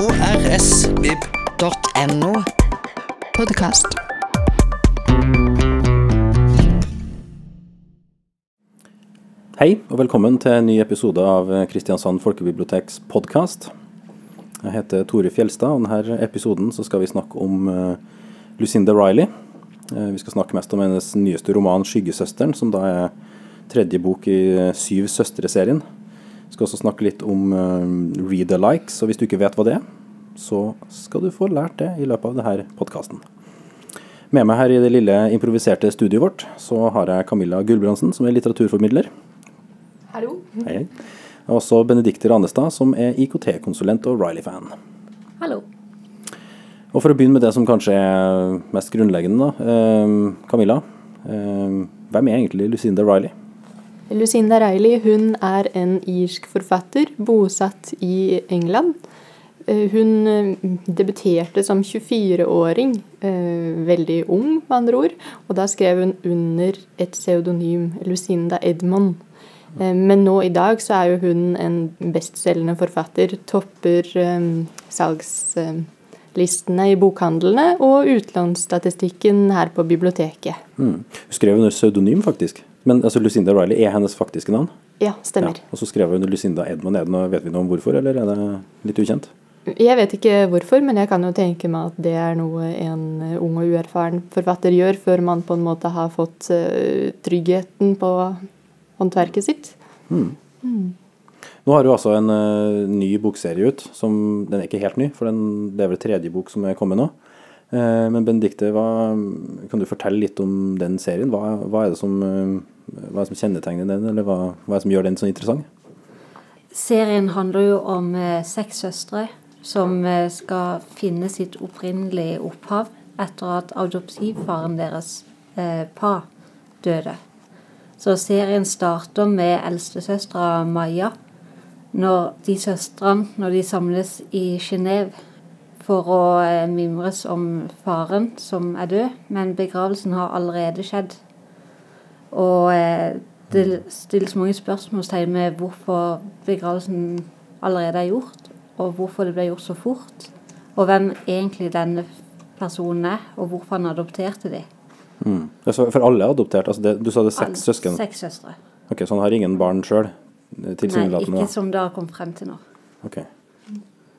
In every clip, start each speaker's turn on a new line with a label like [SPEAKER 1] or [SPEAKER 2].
[SPEAKER 1] krsvib.no. Podkast.
[SPEAKER 2] Hei, og velkommen til en ny episode av Kristiansand folkebiblioteks podkast. Jeg heter Tore Fjelstad, og i denne episoden så skal vi snakke om eh, Lucinda Riley. Eh, vi skal snakke mest om hennes nyeste roman 'Skyggesøsteren', som da er tredje bok i eh, Syv søstre-serien. Skal også snakke litt om read alike, så hvis du ikke vet hva det er, så skal du få lært det i løpet av denne podkasten. Med meg her i det lille improviserte studioet vårt, så har jeg Camilla Gulbrandsen, som er litteraturformidler.
[SPEAKER 3] Hallo.
[SPEAKER 2] Hei. Og også Benedicte Ranestad, som er IKT-konsulent og Riley-fan.
[SPEAKER 3] Hallo.
[SPEAKER 2] Og For å begynne med det som kanskje er mest grunnleggende, da. Eh, Camilla, eh, hvem er egentlig Lucinda Riley?
[SPEAKER 3] Lucinda Reilly hun er en irsk forfatter bosatt i England. Eh, hun eh, debuterte som 24-åring, eh, veldig ung med andre ord. Og da skrev hun under et pseudonym, Lucinda Edmond. Men nå i dag så er jo hun en bestselgende forfatter. Topper salgslistene i bokhandlene og utlånsstatistikken her på biblioteket.
[SPEAKER 2] Mm. Skrev under pseudonym, faktisk. Men altså, Lucinda Riley er hennes faktiske navn?
[SPEAKER 3] Ja, stemmer.
[SPEAKER 2] Ja. Og så skrev hun Lucinda Edmund. Er det noe, vet vi noe om hvorfor, eller er det litt ukjent?
[SPEAKER 3] Jeg vet ikke hvorfor, men jeg kan jo tenke meg at det er noe en ung og uerfaren forfatter gjør før man på en måte har fått eh, tryggheten på håndverket sitt.
[SPEAKER 2] Mm. Nå har du altså en eh, ny bokserie ut. som Den er ikke helt ny, for den, det er vel tredje bok som er kommet nå. Eh, men Benedicte, kan du fortelle litt om den serien? Hva, hva, er, det som, eh, som kjennetegner den, eller hva, hva er det som gjør den så interessant?
[SPEAKER 4] Serien handler jo om eh, seks søstre som skal finne sitt opprinnelige opphav etter at adoptivfaren deres, eh, Pa, døde. Så serien starter med eldstesøstera Maja. Når de søstrene når de samles i Genéve for å eh, mimres om faren som er død, men begravelsen har allerede skjedd. Og eh, det stilles mange spørsmålstegn med hvorfor begravelsen allerede er gjort, og hvorfor det ble gjort så fort, og hvem egentlig denne personen er, og hvorfor han adopterte de.
[SPEAKER 2] Mm. For alle er adoptert? Altså det, du sa det er seks søsken?
[SPEAKER 4] Seks søstre.
[SPEAKER 2] Ok, Så han har ingen barn sjøl?
[SPEAKER 4] Nei, ikke som det har kommet frem til nå.
[SPEAKER 2] Ok.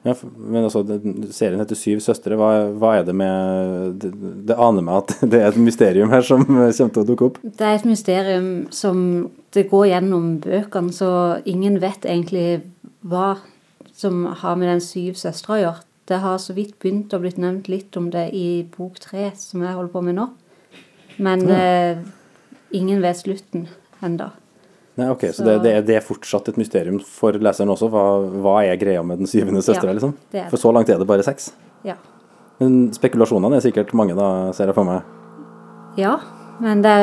[SPEAKER 2] Ja, men altså, serien heter Syv søstre. Hva, hva er det med det, det aner meg at det er et mysterium her som kommer til å dukke opp?
[SPEAKER 4] Det er et mysterium som det går gjennom bøkene, så ingen vet egentlig hva som har med den syv søstre å gjøre. Det har så vidt begynt å blitt nevnt litt om det i bok tre, som jeg holder på med nå. Men eh, ingen vet slutten enda.
[SPEAKER 2] Nei, ok, Så, det, det, er, det er fortsatt et mysterium for leseren også? Hva, hva er greia med den syvende søstera?
[SPEAKER 4] Ja,
[SPEAKER 2] liksom?
[SPEAKER 4] det.
[SPEAKER 2] For så langt er det bare seks?
[SPEAKER 4] Ja.
[SPEAKER 2] Men spekulasjonene er sikkert mange, da, ser jeg for meg?
[SPEAKER 4] Ja, men det,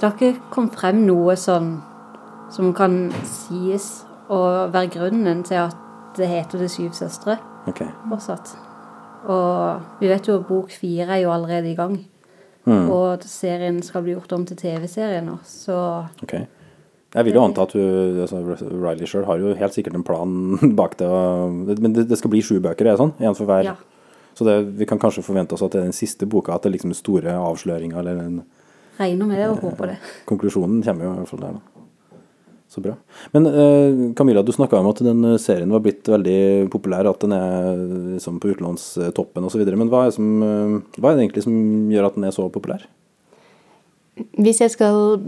[SPEAKER 4] det har ikke kommet frem noe sånn som kan sies å være grunnen til at det heter Det syv søstre
[SPEAKER 2] Ok.
[SPEAKER 4] fortsatt. Og vi vet jo at bok fire er jo allerede i gang.
[SPEAKER 2] Mm.
[SPEAKER 4] Og serien skal bli gjort om til TV-serie nå, så
[SPEAKER 2] ok. Jeg vil jo anta at hun, altså Riley sjøl har jo helt sikkert en plan bak det. og- Men det, det skal bli sju bøker, er det sånn? Én for hver?
[SPEAKER 4] ja.
[SPEAKER 2] Så det, vi kan kanskje forvente oss at det er den siste boka, at det er liksom store avsløringer, eller en
[SPEAKER 4] Regner med det og håper det.
[SPEAKER 2] konklusjonen kommer jo i hvert fall der, da. Så bra. Men eh, Camilla, du snakka om at den eh, serien var blitt veldig populær, at den er liksom på utenlandstoppen osv. Men hva er, som, eh, hva er det egentlig som gjør at den er så populær?
[SPEAKER 3] Hvis jeg skal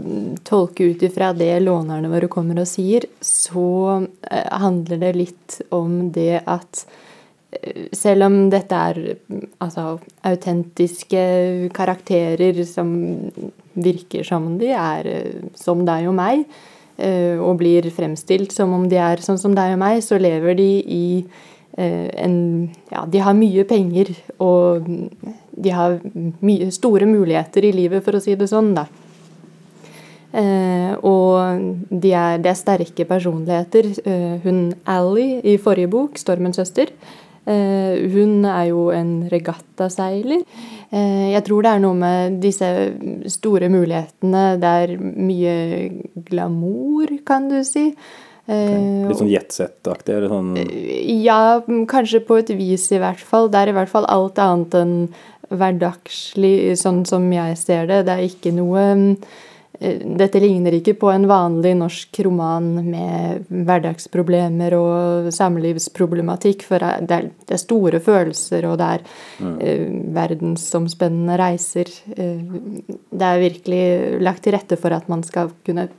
[SPEAKER 3] tolke ut ifra det lånerne våre kommer og sier, så eh, handler det litt om det at eh, selv om dette er altså, autentiske karakterer som virker som de er eh, som deg og meg, og blir fremstilt som om de er sånn som deg og meg, så lever de i en Ja, de har mye penger, og de har mye, store muligheter i livet, for å si det sånn, da. Eh, og de er, de er sterke personligheter. Eh, hun Ally i forrige bok, 'Stormens søster', eh, hun er jo en regattaseiler. Eh, jeg tror det er noe med disse store mulighetene. Det er mye glamour, kan du si. Okay.
[SPEAKER 2] Litt sånn jetsett-aktig? sånn
[SPEAKER 3] Ja, kanskje på et vis i hvert fall. Det er i hvert fall alt annet enn hverdagslig, sånn som jeg ser det. Det er ikke noe mm, eh, Dette ligner ikke på en vanlig norsk roman med hverdagsproblemer og samlivsproblematikk, for det er, store følelser, og det er eh, verdensomspennende reiser. Eh, det er virkelig lagt til rette for at man skal kunne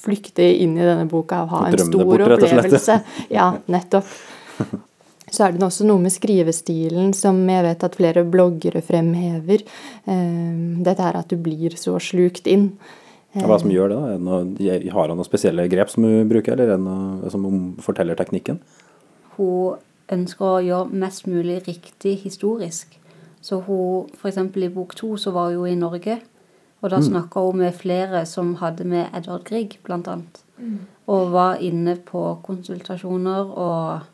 [SPEAKER 3] flykte inn i denne boka og ha en stor
[SPEAKER 2] bort,
[SPEAKER 3] opplevelse. Ja, nettopp. Så er det også noe med skrivestilen som jeg vet at flere bloggere fremhever. Eh, Dette er at du blir så slukt inn.
[SPEAKER 2] Hva som gjør det? da? Noe, har hun noen spesielle grep som hun bruker, eller er noe som hun forteller teknikken?
[SPEAKER 4] Hun ønsker å gjøre mest mulig riktig historisk. Så hun, f.eks. i bok to, så var hun jo i Norge. Og da snakka hun med flere som hadde med Edvard Grieg, blant annet. Og var inne på konsultasjoner og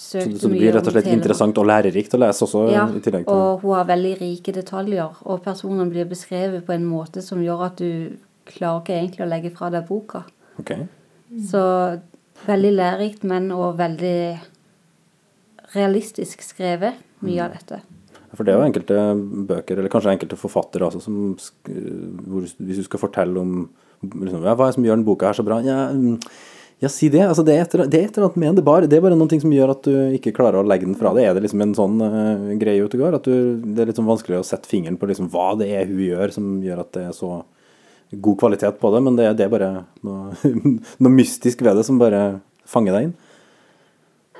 [SPEAKER 2] Så, så det blir rett og slett interessant og lærerikt å lese også,
[SPEAKER 4] Ja,
[SPEAKER 2] i tillegg til
[SPEAKER 4] og hun har veldig rike detaljer. Og personen blir beskrevet på en måte som gjør at du klarer ikke egentlig å legge fra deg boka.
[SPEAKER 2] Ok.
[SPEAKER 4] Så veldig lærerikt, men også veldig realistisk skrevet, mye av dette.
[SPEAKER 2] For det er jo enkelte bøker, eller kanskje enkelte forfattere også, som hvor, hvis du skal fortelle om liksom, ja, hva er det som gjør denne boka her så bra, ja, mm, ja si det. Altså, det, er etter, det er et eller annet med det bare. Det er bare noen ting som gjør at du ikke klarer å legge den fra deg. Er det liksom en sånn uh, greie ute går? At du, det er litt sånn vanskelig å sette fingeren på liksom, hva det er hun gjør som gjør at det er så god kvalitet på det, men det, det er bare noe, noe mystisk ved det som bare fanger deg inn.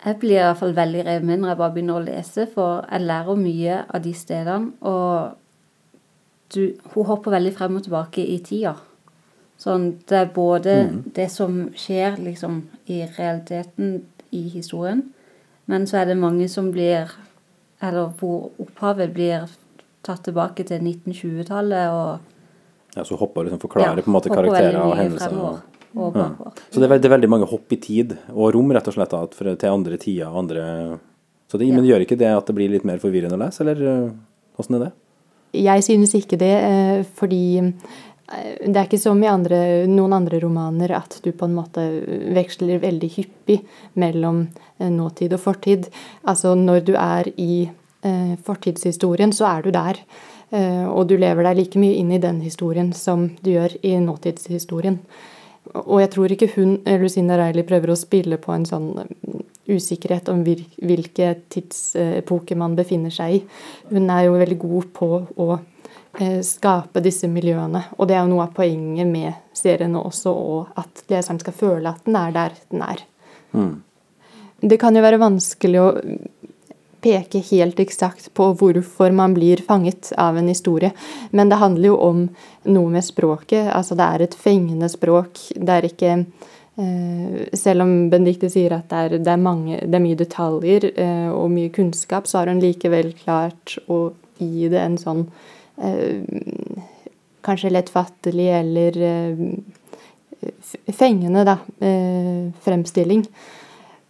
[SPEAKER 4] Jeg blir i hvert fall veldig revet med når jeg bare begynner å lese, for jeg lærer mye av de stedene. Og du, hun hopper veldig frem og tilbake i tida. Sånn, det er både det som skjer liksom i realiteten i historien, men så er det mange som blir Eller hvor opphavet blir tatt tilbake til 1920-tallet og
[SPEAKER 2] Ja, så hopper liksom forklarer
[SPEAKER 4] Ja,
[SPEAKER 2] på en måte karakterer og hendelser.
[SPEAKER 4] fremover
[SPEAKER 2] og-
[SPEAKER 4] og ja.
[SPEAKER 2] Så det er, veldig, det er veldig mange hopp i tid og rom, rett og slett, da, for, til andre tider og andre så det, Men
[SPEAKER 4] Ja.
[SPEAKER 2] gjør ikke det at det blir litt mer forvirrende å lese, eller åssen hvordan er det?
[SPEAKER 3] Jeg synes ikke det, eh, fordi eh, det er ikke som i andre, noen andre romaner at du på en måte veksler veldig hyppig mellom eh, nåtid og fortid. Altså når du er i eh, fortidshistorien, så er du der. Eh, og du lever deg like mye inn i den historien som du gjør i nåtidshistorien. Og jeg tror ikke hun, eh, Lucinda Reilly, prøver å spille på en sånn usikkerhet om hvil- hvilke tidsepoker man befinner seg i. Hun er jo veldig god på å eh, skape disse miljøene. Og det er jo noe av poenget med serien også, og at leseren skal føle at den er der den er. Det kan jo være vanskelig å peke helt eksakt på hvorfor man blir fanget av en historie. Men det handler jo om noe med språket. Altså det er et fengende språk. Det er ikke eh, Selv om Benedicte sier at det er, det er, mange, det er mye detaljer eh, og mye kunnskap, så har hun likevel klart å gi det en sånn eh, Kanskje lettfattelig eller eh, fengende, da, eh, fremstilling.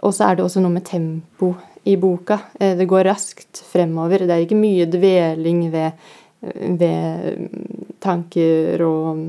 [SPEAKER 3] Og så er det også noe med tempo i boka. Eh, Det går raskt fremover. Det er ikke mye dveling ved, ved tanker og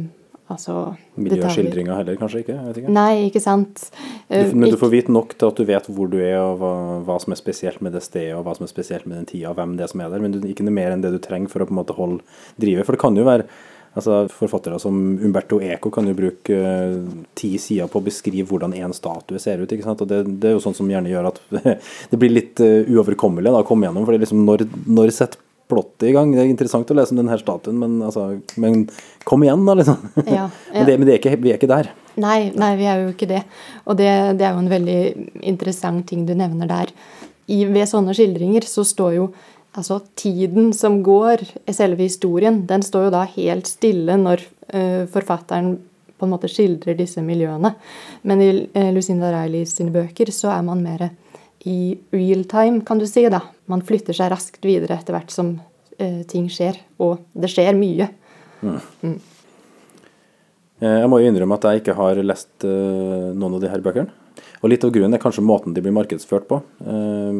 [SPEAKER 3] altså.
[SPEAKER 2] Miljøskildringa heller, kanskje ikke? Ikke.
[SPEAKER 3] Nei, ikke sant.
[SPEAKER 2] Du,
[SPEAKER 3] Eh,
[SPEAKER 2] men du får vite nok til at du vet hvor du er, og hva, hva som er spesielt med det stedet, og hva som er spesielt med den tida, og hvem det er som er der, men du, ikke noe mer enn det du trenger for å på en måte holde drive. For det kan jo være altså Forfattere som Umberto Eco kan jo bruke uh, ti sider på å beskrive hvordan en statue ser ut. ikke sant? Og det, det er jo sånn som gjerne gjør at det blir litt uh, uoverkommelig da, å komme gjennom. for det er liksom når, når setter plottet i gang? Det er interessant å lese om denne statuen, men, altså, men kom igjen, da, liksom.
[SPEAKER 3] Ja,
[SPEAKER 2] men det, men det er ikke, vi er ikke der.
[SPEAKER 3] Nei, nei, vi er jo ikke det. Og det, det er jo en veldig interessant ting du nevner der. I, ved sånne skildringer så står jo altså tiden som går, selve historien, den står jo da helt stille når uh, forfatteren på en måte skildrer disse miljøene. Men i uh, Lucinda Reilly sine bøker så er man mer i real time, kan du si. da. Man flytter seg raskt videre etter hvert som uh, ting skjer. Og det skjer mye.
[SPEAKER 2] Eh, Jeg må jo innrømme at jeg ikke har lest eh, noen av de her bøkene. Og litt av grunnen er kanskje måten de blir markedsført på. Eh,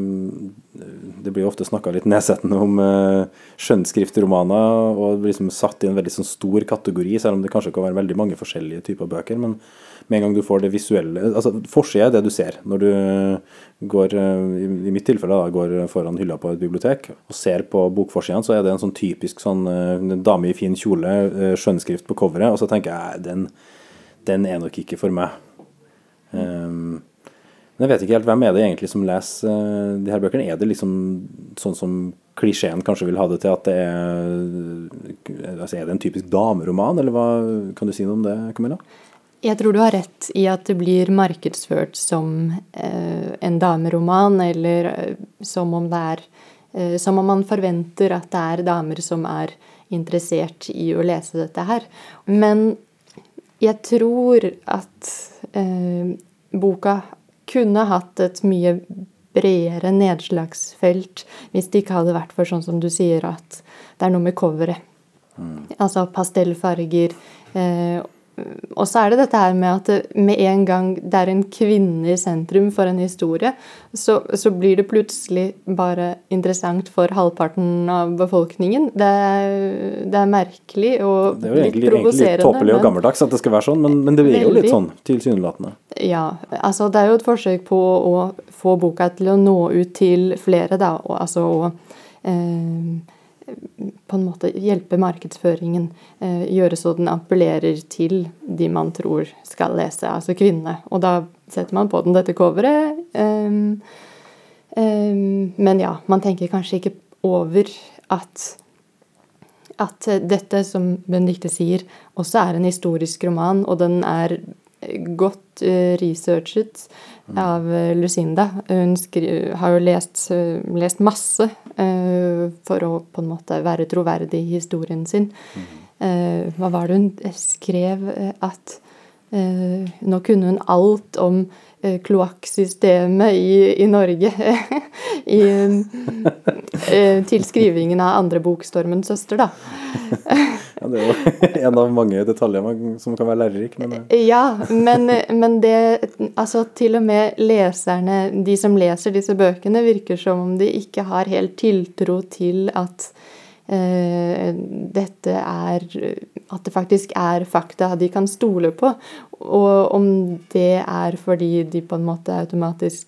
[SPEAKER 2] Det blir jo ofte snakka litt nedsettende om skjønnskriftromaner, og blir liksom satt i en veldig sånn stor kategori, selv om det kanskje kan være veldig mange forskjellige typer bøker. Men, med en gang du får det visuelle altså Forsida er det du ser når du går, i i mitt tilfelle, da, går foran hylla på et bibliotek og ser på bokforsiden, så er det en sånn typisk sånn eh, dame i fin kjole, eh, skjønnskrift på coveret, og så tenker jeg den, den er nok ikke for meg. Um, men jeg vet ikke helt hvem er det egentlig som leser eh, de her bøkene. Er det liksom sånn som klisjeen kanskje vil ha det til, at det er altså Er det en typisk dameroman, eller hva kan du si noe om det, Camilla?
[SPEAKER 3] Jeg tror du har rett i at det blir markedsført som eh, en dameroman, eller eh, som om det er eh, Som om man forventer at det er damer som er interessert i å lese dette her. Men jeg tror at eh, boka kunne hatt et mye bredere nedslagsfelt hvis det ikke hadde vært for sånn som du sier, at det er noe med coveret. Altså pastellfarger. Eh, og så er det dette her med at med en gang det er en kvinne i sentrum for en historie, så, så blir det plutselig bare interessant for halvparten av befolkningen. Det er, det er merkelig og
[SPEAKER 2] Det er jo egentlig, egentlig litt tåpelig og gammeldags at det skal være sånn, men, men det er jo litt sånn tilsynelatende.
[SPEAKER 3] Ja, altså det er jo et forsøk på å få boka til å nå ut til flere, da, og altså å eh, på en måte hjelpe markedsføringen, eh, gjøre så den appellerer til de man tror skal lese, altså kvinnene. Og da setter man på den dette coveret. eh, eh, men ja, man tenker kanskje ikke over at at dette, som Benedicte sier, også er en historisk roman, og den er godt eh, researchet av eh, Lucinda. Hun har jo lest, lest masse for å på en måte være troverdig i historien sin. Eh, hva var det hun skrev? eh, At eh, nå kunne hun alt om eh, kloakksystemet i, i Norge. I, eh, til skrivingen av andre bok 'Stormens søster', da.
[SPEAKER 2] Ja, det er jo en av mange detaljer som kan være lærerik, men eh,
[SPEAKER 3] Ja, men, men det Altså, til og med leserne, de som leser disse bøkene, virker som om de ikke har helt tiltro til at eh, dette er At det faktisk er fakta de kan stole på. Og om det er fordi de på en måte automatisk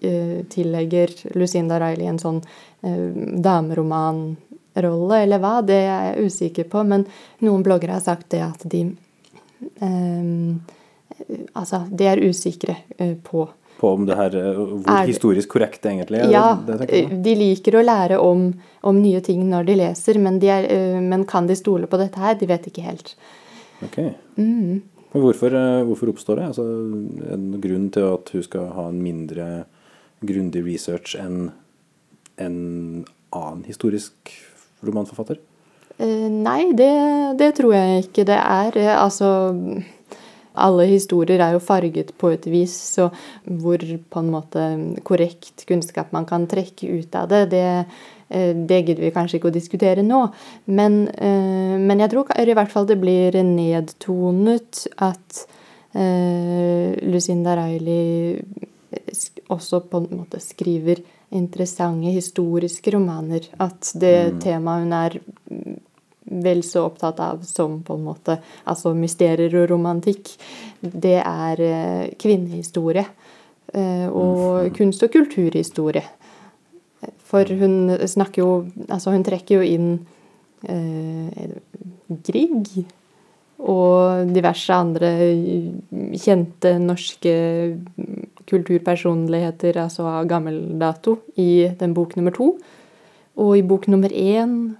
[SPEAKER 3] eh, tillegger Lucinda Riley en sånn eh, dameromanrolle, eller hva, det er jeg usikker på. Men noen bloggere har sagt det at de eh, Altså, de er usikre eh, på
[SPEAKER 2] på om det her eh, Hvor
[SPEAKER 3] Er
[SPEAKER 2] historisk korrekt det egentlig er.
[SPEAKER 3] Ja,
[SPEAKER 2] det, det
[SPEAKER 3] de liker å lære om, om nye ting når de leser, men, de er, eh, men kan de stole på dette her? De vet ikke helt.
[SPEAKER 2] Ok.
[SPEAKER 3] Mm.
[SPEAKER 2] Men hvorfor, eh, hvorfor oppstår det? Altså, en grunn til at hun skal ha en mindre grundig research enn en annen historisk romanforfatter?
[SPEAKER 3] Nei, det, det tror jeg ikke det er. Altså alle historier er jo farget på et vis, så hvor på en måte korrekt kunnskap man kan trekke ut av det, det, eh, det gidder vi kanskje ikke å diskutere nå. Men, eh, men jeg tror i hvert fall det blir nedtonet at eh, Lucinda Riley også på en måte skriver interessante historiske romaner. At det temaet hun er mm, vel så opptatt av som på en måte altså mysterier og romantikk, det er eh, kvinnehistorie. eh, Og kunst- og kulturhistorie. For hun snakker jo Altså, hun trekker jo inn eh, Grieg og diverse andre kjente norske kulturpersonligheter, altså av gammel dato, i den bok nummer to. Og i bok nummer én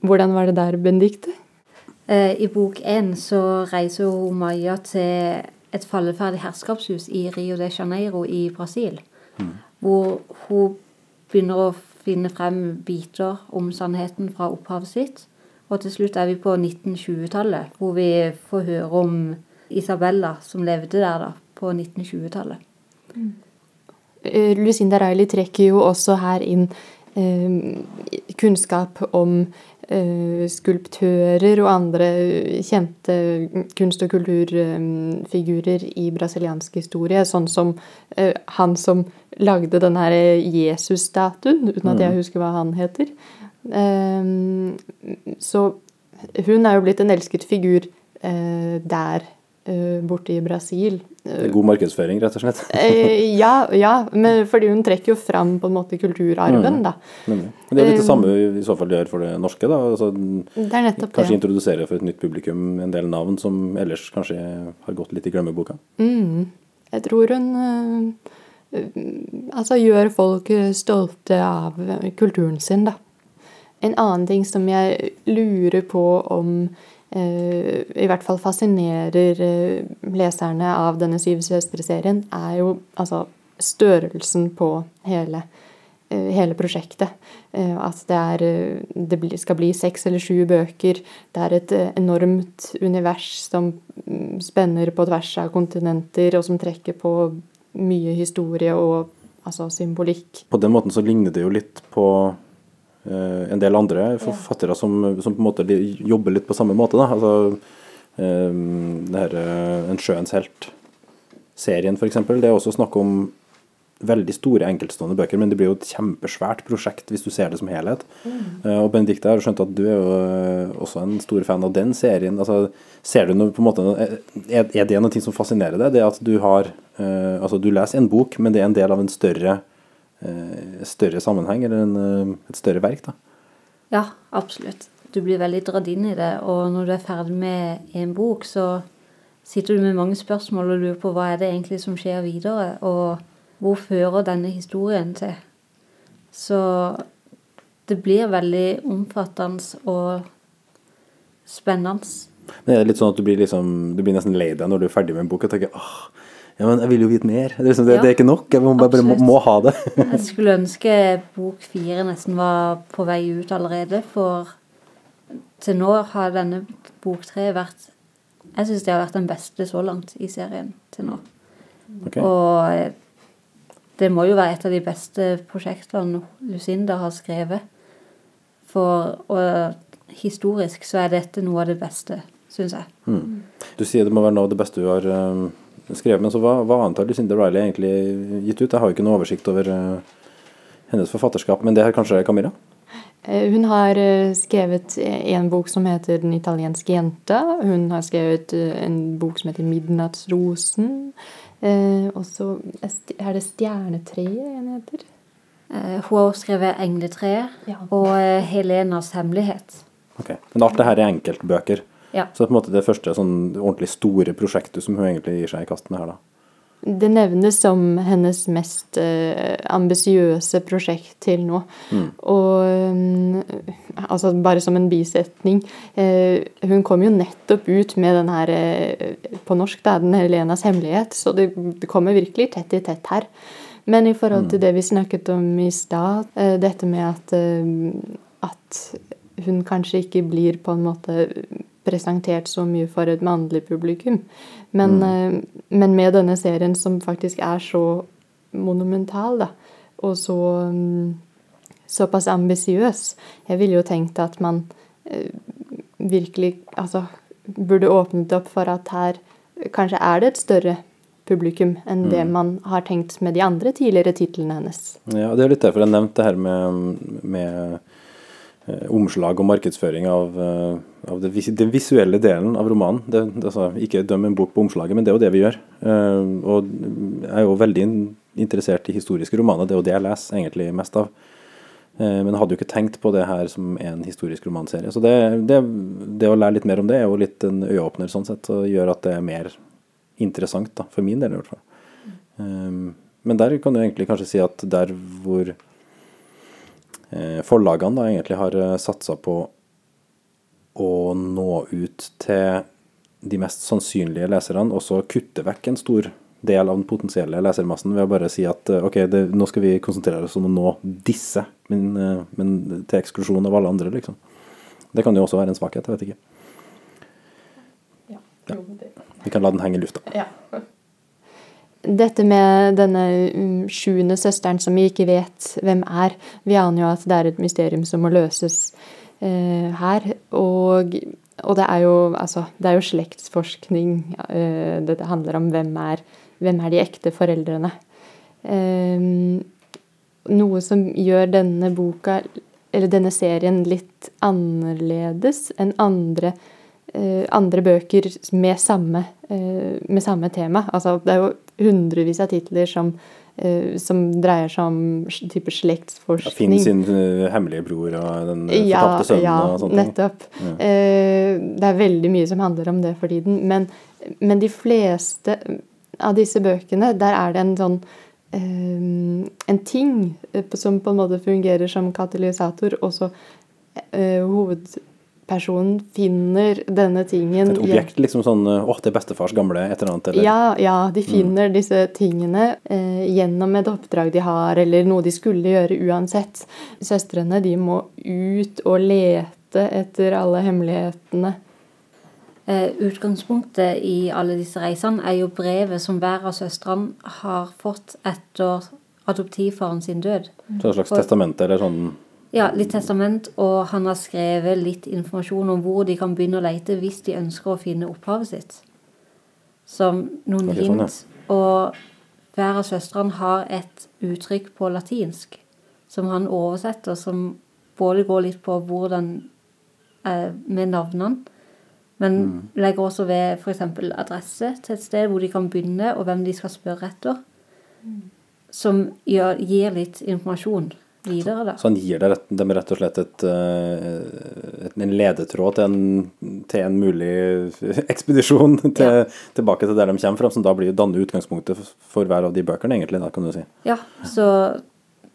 [SPEAKER 3] Hvordan var det der, Benedicte?
[SPEAKER 4] Eh, I bok én så reiser hun Maja til et falleferdig herskapshus i Rio de Janeiro i Brasil. Hvor hun begynner å finne frem biter om sannheten fra opphavet sitt. Og til slutt er vi på 1920-tallet, hvor vi får høre om Isabella som levde der da, på 1920-tallet.
[SPEAKER 3] Mm. Lucinda Riley trekker jo også her inn eh, kunnskap om eh, skulptører og andre kjente kunst- og kulturfigurer i brasiliansk historie. Sånn som eh, han som lagde den her Jesus-statuen, uten at jeg husker hva han heter. Eh, så hun er jo blitt en elsket figur eh, der borte i Brasil.
[SPEAKER 2] God markedsføring, rett og slett.
[SPEAKER 3] Eh, ja, ja, men fordi hun trekker jo fram på en måte kulturarven,
[SPEAKER 2] Mm.
[SPEAKER 3] da.
[SPEAKER 2] Mm. Men det er litt det samme i så fall gjør for det norske. da, altså,
[SPEAKER 3] Det er nettopp
[SPEAKER 2] Kanskje
[SPEAKER 3] det.
[SPEAKER 2] introdusere for et nytt publikum en del navn som ellers kanskje har gått litt i glemmeboka.
[SPEAKER 3] Mm. Jeg tror hun eh, eh, altså gjør folk stolte av kulturen sin, da. En annen ting som jeg lurer på om eh, i hvert fall fascinerer eh, leserne av denne Syv søstre-serien, er jo altså størrelsen på hele, eh, hele prosjektet. Eh, at det, er, eh, det skal bli seks eller sju bøker. Det er et eh, enormt univers som mm, spenner på tvers av kontinenter, og som trekker på mye historie og altså symbolikk.
[SPEAKER 2] På den måten så ligner det jo litt på eh, en del andre forfattere som, som på en måte jobber litt på samme måte. da, altså eh, det her eh, En sjøens helt-serien f.eks. Det er også snakk om veldig store enkeltstående bøker, men det blir jo et kjempesvært prosjekt hvis du ser det som helhet. Eh, og Benedicte, jeg har skjønt at du er jo eh, også en stor fan av den serien. altså Ser du noe på en måte Er, det noe som fascinerer deg? Det at du har eh, Altså, du leser en bok, men det er en del av en større eh, større sammenheng, eller en, eh, et større verk, da.
[SPEAKER 4] Ja, absolutt. Du blir veldig dratt inn i det, og når du er ferdig med en bok, så sitter du med mange spørsmål og lurer på hva er det egentlig som skjer videre, og hvor fører denne historien til? Så det blir veldig omfattende og spennende.
[SPEAKER 2] Men er det litt sånn at du blir, liksom, du blir nesten lei deg når du er ferdig med en bok og tenker åh, ja, men jeg vil jo vite mer. Det er, liksom, det,
[SPEAKER 4] Ja,
[SPEAKER 2] det er ikke nok. Jeg må, bare må, må ha det.
[SPEAKER 4] Jeg skulle ønske bok fire nesten var på vei ut allerede, for til nå har denne bok tre vært Jeg syns det har vært den beste så langt i serien til nå.
[SPEAKER 2] Okay.
[SPEAKER 4] Og det må jo være et av de beste prosjektene Lucinda har skrevet. For og historisk så er dette noe av det beste, syns jeg.
[SPEAKER 2] Mm. Du sier det må være noe av det beste du har eh, skrevet, men så hva, hva annet har Lucinda Riley egentlig gitt ut? Jeg har jo ikke noe oversikt over uh, hennes forfatterskap, men det her kanskje Camilla?
[SPEAKER 3] Eh, Hun har skrevet en bok som heter 'Den italienske jenta'. Hun har skrevet en bok som heter 'Midnattsrosen'. Eh, og så er er det 'Stjernetreet' en heter.
[SPEAKER 4] Eh, hun har også skrevet 'Engletreet'
[SPEAKER 3] Ja.
[SPEAKER 4] og 'Helenas hemmelighet'.
[SPEAKER 2] Ok. Men alt det her er enkeltbøker.
[SPEAKER 4] Ja.
[SPEAKER 2] Så det er på en måte det første sånn ordentlig store prosjektet som hun egentlig gir seg i kast med her, da.
[SPEAKER 3] Det nevnes som hennes mest eh, ambisiøse prosjekt til nå. Og mm, altså bare som en bisetning eh, Hun kom jo nettopp ut med den her eh, på norsk, da, den Helenas hemmelighet, så det, det kommer virkelig tett i tett her. Men i forhold til det vi snakket om i stad, eh, dette med at, eh, at hun kanskje ikke blir på en måte presentert så mye for et mannlig publikum. Men, eh, men med denne serien som faktisk er så monumental, da, og så mm, såpass ambisiøs, jeg ville jo tenkt at man eh, virkelig altså, burde åpnet opp for at her kanskje er det et større publikum enn det man har tenkt med de andre tidligere titlene hennes.
[SPEAKER 2] Ja, det er litt derfor jeg nevnte det her med, med eh, omslag og markedsføring av, av det, den visuelle delen av romanen. Det, altså, ikke døm en bok på omslaget, men det er jo det vi gjør. Uh, og jeg er jo veldig interessert i historiske romaner, det er jo det jeg leser egentlig mest av. Uh, men hadde jo ikke tenkt på det her som en historisk romanserie. Så det, det, det å lære litt mer om det er jo litt en øyeåpner sånn sett, og gjør at det er mer interessant, da, for min del i hvert fall. Uh, men der kan du egentlig kanskje si at der hvor forlagene da egentlig har satsa på å nå ut til de mest sannsynlige leserne, og så kutte vekk en stor del av den potensielle lesermassen ved å bare si at eh, ok, det, nå skal vi konsentrere oss om å nå disse, men, eh, men til eksklusjon av alle andre, liksom. Det kan jo også være en svakhet, jeg vet ikke. Vi kan la den henge i lufta.
[SPEAKER 3] Dette med denne um, sjuende søsteren som vi ikke vet hvem er. Vi aner jo at det er et mysterium som må løses her. Og, og det er jo altså Det er jo slektsforskning. Eh, dette handler om hvem er, hvem er de ekte foreldrene. Eh, noe som gjør denne boka, eller denne serien, litt annerledes enn andre eh, andre bøker med samme, eh, med samme tema. Altså, det er jo hundrevis av titler som, eh, som dreier seg om type type
[SPEAKER 2] Ja, Finn sin eh, hemmelige bror og den eh,
[SPEAKER 3] Ja,
[SPEAKER 2] fortapte sønnen
[SPEAKER 3] ja,
[SPEAKER 2] og sånne ting.
[SPEAKER 3] nettopp. Eh, det er veldig mye som handler om det for tiden. Men, men de fleste av disse bøkene, der er det en sånn eh, En ting eh, som på en måte fungerer som katalysator, og så eh, hovedpersonen finner denne tingen
[SPEAKER 2] Et objekt, liksom sånn eh, Å, det er bestefars gamle et eller annet, eller
[SPEAKER 3] ja, ja, de finner disse tingene eh, gjennom et oppdrag de har, eller noe de skulle gjøre uansett. Søstrene de må ut og lete etter alle hemmelighetene.
[SPEAKER 4] Eh, utgangspunktet i alle disse reisene er jo brevet som hver av søstrene har fått etter adoptivfaren sin død.
[SPEAKER 2] Så et slags
[SPEAKER 4] Og-
[SPEAKER 2] testamente eller sånn
[SPEAKER 4] Ja, litt testament, og han har skrevet litt informasjon om hvor de kan begynne å lete hvis de ønsker å finne opphavet sitt. Som noen
[SPEAKER 2] Ok, sånn, ja.
[SPEAKER 4] hint. Og hver av søstrene har et uttrykk på latinsk som han oversetter, som både går litt på hvordan eh, med navnene, men
[SPEAKER 2] Mm.
[SPEAKER 4] legger også ved f.eks. adresse til et sted hvor de kan begynne, og hvem de skal spørre etter. Som gjør, gir litt informasjon videre, da.
[SPEAKER 2] Så han gir deg rett, dem rett og slett et, eh, et, en ledetråd til en, til en mulig ekspedisjon til, tilbake til der de kommer fra, som da blir danner utgangspunktet for hver av de bøkene, egentlig, da, kan du si.
[SPEAKER 4] Ja, så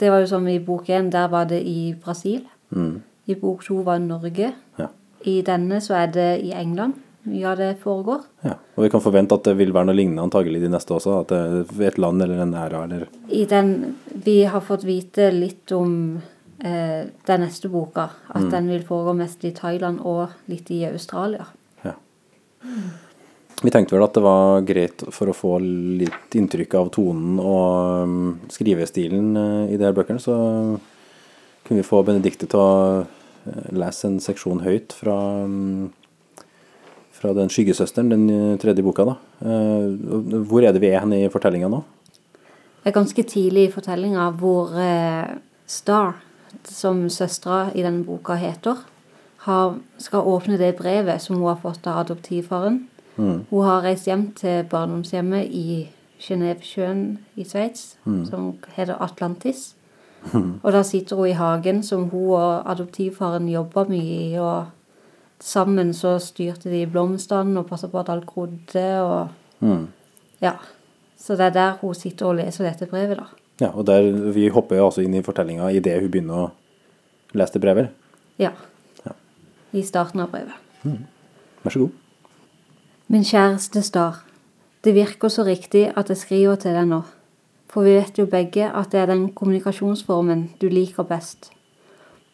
[SPEAKER 4] det var jo som i bok én, der var det i Brasil.
[SPEAKER 2] Mm.
[SPEAKER 4] I bok to var Norge.
[SPEAKER 2] Ja.
[SPEAKER 4] I denne så er det i England mye av det foregår.
[SPEAKER 2] Ja. Og vi kan forvente at det vil være noe lignende antagelig de neste også, at det er et land eller en æra eller
[SPEAKER 4] I den Vi har fått vite litt om eh, den neste boka. At den vil foregå mest i Thailand og litt i Australia.
[SPEAKER 2] Ja. Vi tenkte vel at det var greit for å få litt inntrykk av tonen og um, skrivestilen eh, i de her bøkene, så kunne vi få Benedicte til å eh, lese en seksjon høyt fra, um, fra den skyggesøsteren, den eh, tredje boka. da. Eh, Hvor er det vi er hen i fortellinga nå?
[SPEAKER 4] Det er ganske tidlig i fortellinga hvor eh, Star, som søstera i denne boka heter, har, skal åpne det brevet som hun har fått av adoptivfaren. Hun har reist hjem til barndomshjemmet i Genévesjøen i Sveits, som heter Atlantis. Og da sitter hun i hagen som hun og adoptivfaren jobber mye i. og Sammen så styrte de blomstene og passa på at alt grodde. og
[SPEAKER 2] Mm.
[SPEAKER 4] ja. Så det er der hun sitter og leser dette brevet, da.
[SPEAKER 2] Ja, og der, Vi hopper altså inn i fortellinga idet hun begynner å lese det brevet.
[SPEAKER 4] Ja. I starten av brevet.
[SPEAKER 2] Vær så god.
[SPEAKER 4] Min kjæreste Star. Det virker så riktig at jeg skriver til deg nå. For vi vet jo begge at det er den kommunikasjonsformen du liker best.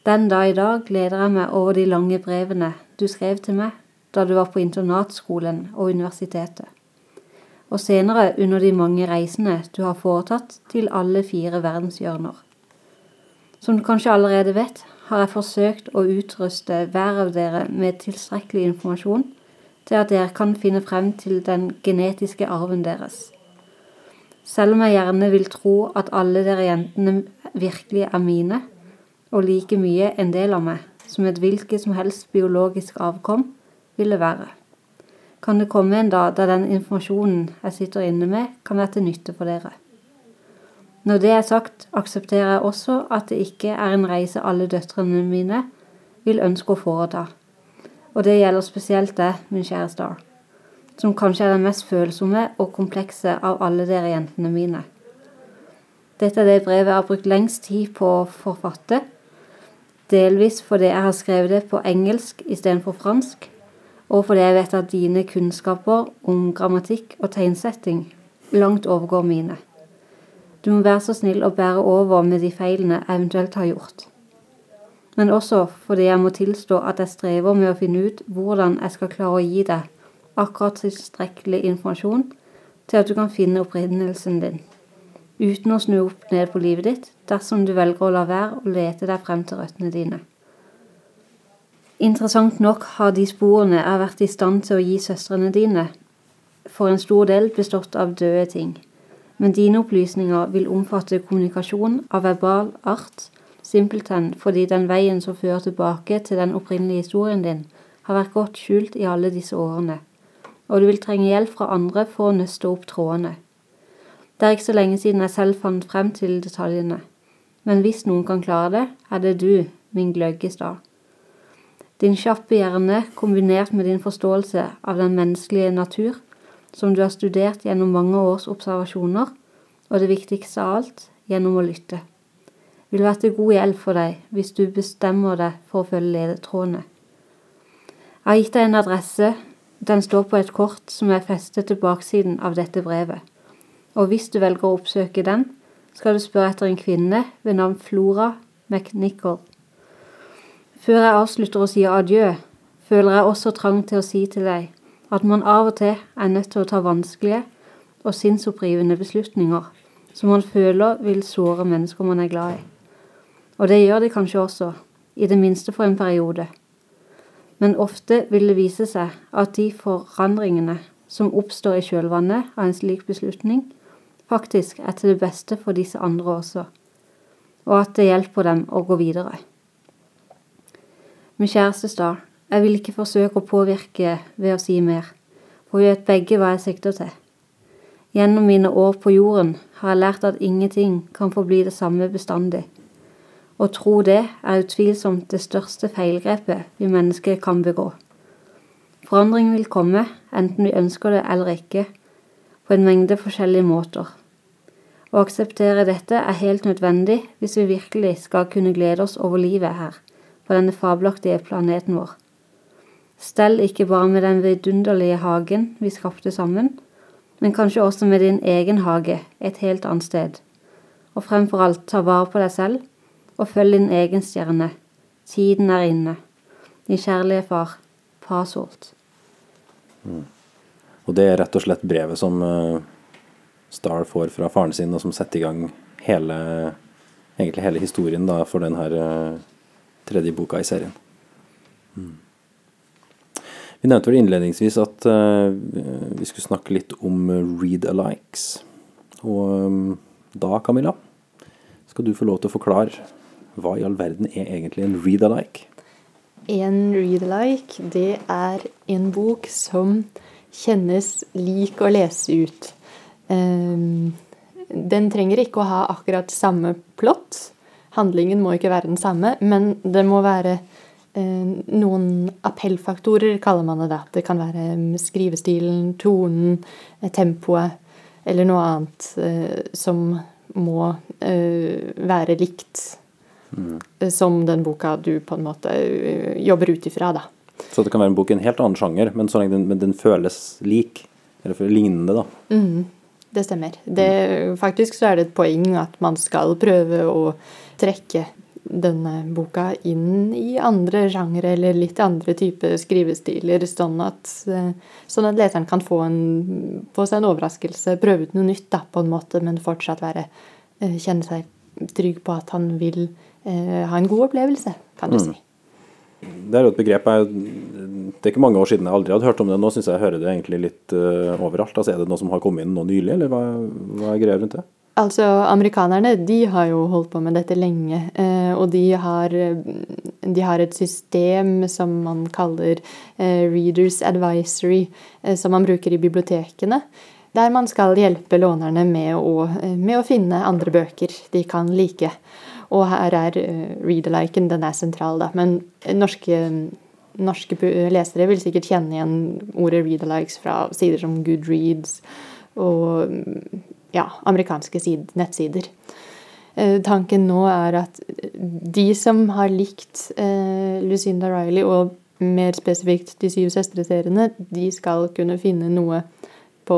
[SPEAKER 4] Den dag i dag gleder jeg meg over de lange brevene du skrev til meg da du var på internatskolen og universitetet. Og senere under de mange reisene du har foretatt til alle fire verdenshjørner. Som du kanskje allerede vet, har jeg forsøkt å utruste hver av dere med tilstrekkelig informasjon til at dere kan finne frem til den genetiske arven deres. Selv om jeg gjerne vil tro at alle dere jentene virkelig er mine, og like mye en del av meg, som et hvilket som helst biologisk avkom ville være, kan det komme en dag da den informasjonen jeg sitter inne med, kan være til nytte for dere. Når det er sagt, aksepterer jeg også at det ikke er en reise alle døtrene mine vil ønske å foreta. Og det gjelder spesielt deg, min kjære Star, som kanskje er den mest følsomme og komplekse av alle dere jentene mine. Dette er det brevet jeg har brukt lengst tid på å forfatte, delvis fordi jeg har skrevet det på engelsk istedenfor fransk, og fordi jeg vet at dine kunnskaper om grammatikk og tegnsetting langt overgår mine. Du må være så snill å bære over med de feilene jeg eventuelt har gjort. Men også fordi jeg må tilstå at jeg strever med å finne ut hvordan jeg skal klare å gi deg akkurat tilstrekkelig informasjon til at du kan finne opprinnelsen din, uten å snu opp ned på livet ditt dersom du velger å la være å lete deg frem til røttene dine. Interessant nok har de sporene jeg har vært i stand til å gi søstrene dine, for en stor del bestått av døde ting men dine opplysninger vil omfatte kommunikasjon av verbal art, simpelthen fordi den veien som fører tilbake til den opprinnelige historien din, har vært godt skjult i alle disse årene, og du vil trenge hjelp fra andre for å nøste opp trådene. Det er ikke så lenge siden jeg selv fant frem til detaljene, men hvis noen kan klare det, er det du, min gløggestad. Din kjappe hjerne kombinert med din forståelse av den menneskelige natur, som du har studert gjennom mange års observasjoner, og det viktigste av alt, gjennom å lytte, vil være til god hjelp for deg hvis du bestemmer deg for å følge ledetrådene. Jeg har gitt deg en adresse, den står på et kort som er festet til baksiden av dette brevet, og hvis du velger å oppsøke den, skal du spørre etter en kvinne ved navn Flora McNichol. Før jeg avslutter å si adjø, føler jeg også trang til å si til deg at man av og til er nødt til å ta vanskelige og sinnsopprivende beslutninger som man føler vil såre mennesker man er glad i. Og det gjør de kanskje også, i det minste for en periode. Men ofte vil det vise seg at de forandringene som oppstår i kjølvannet av en slik beslutning, faktisk er til det beste for disse andre også, og at det hjelper dem å gå videre. Min kjæreste sa, jeg vil ikke forsøke å påvirke ved å si mer, for vi vet begge hva jeg sikter til. Gjennom mine år på jorden har jeg lært at ingenting kan forbli det samme bestandig. Å tro det er utvilsomt det største feilgrepet vi mennesker kan begå. Forandring vil komme, enten vi ønsker det eller ikke, på en mengde forskjellige måter. Å akseptere dette er helt nødvendig hvis vi virkelig skal kunne glede oss over livet her, på denne fabelaktige planeten vår. Stell ikke bare med den vidunderlige hagen vi skapte sammen, men kanskje også med din egen hage et helt annet sted. Og fremfor alt, ta vare på deg selv, og følg din egen stjerne. Tiden er inne. Din kjærlige far, Pasolt.
[SPEAKER 2] Mm. Og det er rett og slett brevet som uh, Star får fra faren sin, og som setter i gang hele, egentlig hele historien da, for denne uh, tredje boka i serien. Mm. Vi nevnte vel innledningsvis at uh, vi skulle snakke litt om read-alikes. Og um, da, Camilla, skal du få lov til å forklare hva i all verden er egentlig en read-alike?
[SPEAKER 3] En read-alike, det er en bok som kjennes lik å lese ut. Um, den trenger ikke å ha akkurat samme plott. Handlingen må ikke være den samme, men det må være Eh, noen appellfaktorer, kaller man det da. Det kan være mm, skrivestilen, tonen, eh, tempoet eller noe annet eh, som må være likt mm. som den boka du på en måte jobber ut ifra, da.
[SPEAKER 2] Så det kan være en bok i en helt annen sjanger, men den, men den føles lik, eller lignende, da.
[SPEAKER 3] Mm, det stemmer. Det, faktisk så er det et poeng at man skal prøve å trekke denne boka inn i andre sjangere eller litt andre typer skrivestiler, sånn at, eh, sånn at, leseren kan få, en, få, seg en overraskelse, prøve ut noe nytt da, på en måte, men fortsatt være, eh, kjenne seg trygg på at han vil eh, ha en god opplevelse, kan du mm. si.
[SPEAKER 2] Det er jo et begrep jeg, Det er ikke mange år siden jeg aldri hadde hørt om det. Nå syns jeg jeg hører det egentlig litt uh, overalt. Altså, er det noe som har kommet inn nå nylig, eller hva, hva er greia rundt det?
[SPEAKER 3] Altså, Amerikanerne de har jo holdt på med dette lenge. Eh, og de har, de har, et system som man kaller eh, Readers Advisory, som man bruker i bibliotekene. Der man skal hjelpe lånerne med å, med å finne andre bøker de kan like. Og her er read-aliken, den er sentral, da. Men norske, norske lesere vil sikkert kjenne igjen ordet read-alikes fra sider som Goodreads og ja, amerikanske nettsider. Eh, tanken nå er at de som har likt eh, Lucinda Riley, og mer spesifikt De syv søstre-seriene, de skal kunne finne noe på,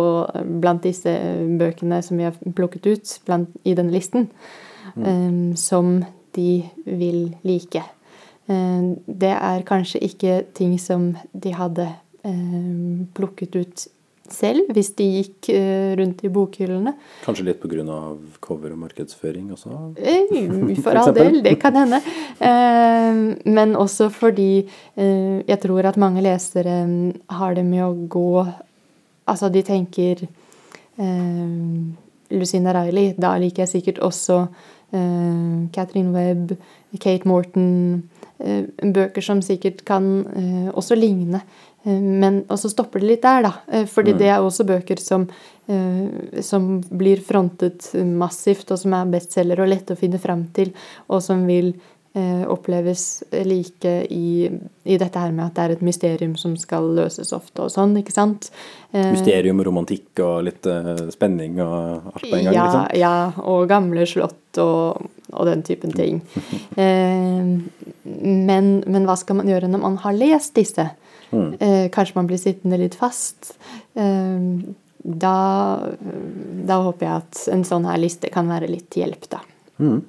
[SPEAKER 3] blant disse bøkene som vi har plukket ut blant, i denne listen, eh, som de vil like. Um, det er kanskje ikke ting som de hadde um, plukket ut selv, hvis de gikk uh, rundt i bokhyllene.
[SPEAKER 2] Kanskje litt pga. cover og markedsføring også?
[SPEAKER 3] Eh, for all del, det kan hende. Uh, men også fordi jeg tror at mange lesere har det med å gå Altså, de tenker Lucinda Riley. Da liker jeg sikkert også uh, Catherine Webb, Kate Morton uh, Bøker som sikkert kan uh, også ligne. Men og så stopper det litt der, da. Fordi mm. det er også bøker som, som blir frontet massivt, og som er bestselgere og lette å finne fram til, og som vil eh, oppleves like i, i, dette her med at det er et mysterium som skal løses ofte og sånn, ikke sant.
[SPEAKER 2] Eh, mysterium, romantikk og litt eh, spenning og alt på en gang,
[SPEAKER 3] ja,
[SPEAKER 2] liksom?
[SPEAKER 3] Ja, og gamle slott og, og den typen ting. Eh, men, men, hva skal man gjøre når man har lest disse? Mm. Eh, kanskje man blir sittende litt fast. Eh, da, da, håper jeg at en sånn her liste kan være litt til hjelp, da. Mm.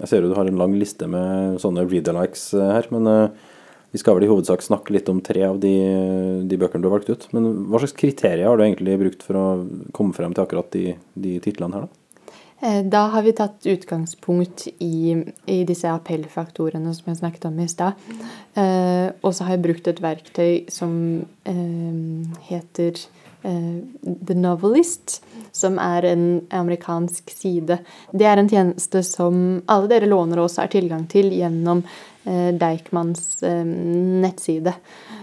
[SPEAKER 2] Jeg ser jo du har en lang liste med sånne read-alikes eh, her, men uh, vi skal vel i hovedsak snakke litt om tre av de, de, bøkene du har valgt ut. Men hva slags kriterier har du egentlig brukt for å komme frem til akkurat de, de titlene her, da?
[SPEAKER 3] Eh, da har vi tatt utgangspunkt i, i disse appellfaktorene som jeg snakket om i stad. Eh, og så har jeg brukt et verktøy som eh, heter Eh, The Novelist, som er en amerikansk side. Det er en tjeneste som alle dere låner oss har tilgang til gjennom eh, Deichmans eh, nettside.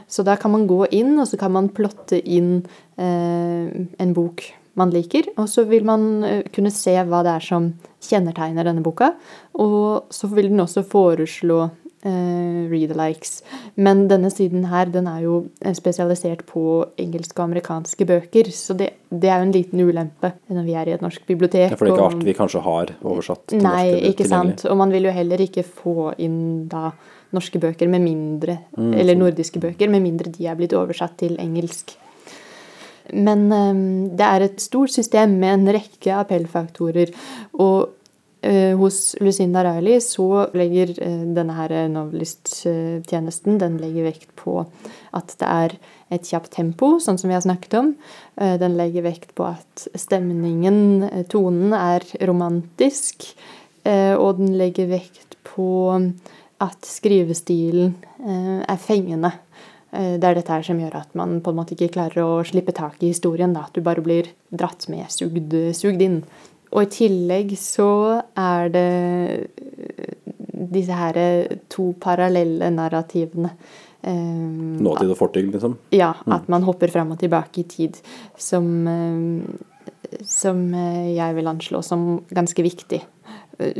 [SPEAKER 3] Så da kan man gå inn, og så kan man plotte inn en bok man liker, og så vil man kunne se hva det er som kjennetegner denne boka. Og så vil den også foreslå eh, read-alikes. Men denne siden her den er jo eh, spesialisert på engelske og amerikanske bøker, så det, det er jo en liten ulempe når vi er i et norsk bibliotek.
[SPEAKER 2] Ja, for det er ikke alt vi kanskje har oversatt
[SPEAKER 3] til nei, norsk? Nei, ikke sant. Og man vil jo heller ikke få inn da norske bøker med mindre, mm, eller sånn. nordiske bøker, med mindre de er blitt oversatt til engelsk. Men um, det er et stort system med en rekke appellfaktorer. Og Eh, hos Lucinda Riley så legger eh, denne her Novelist-tjenesten den legger vekt på at det er et kjapt tempo, sånn som vi har snakket om. Eh, den legger vekt på at stemningen, tonen, er romantisk. Og den legger vekt på at skrivestilen er fengende. Det er dette her som gjør at man på en måte ikke klarer å slippe tak i historien. Da. At du bare blir dratt med, sugd, sugd inn. Og i tillegg så er det eh, disse her to parallelle narrativene.
[SPEAKER 2] Um, Nåtid og fortid, liksom?
[SPEAKER 3] Ja. Mm. At man hopper fram og tilbake i tid. Som, som jeg vil anslå som ganske viktig.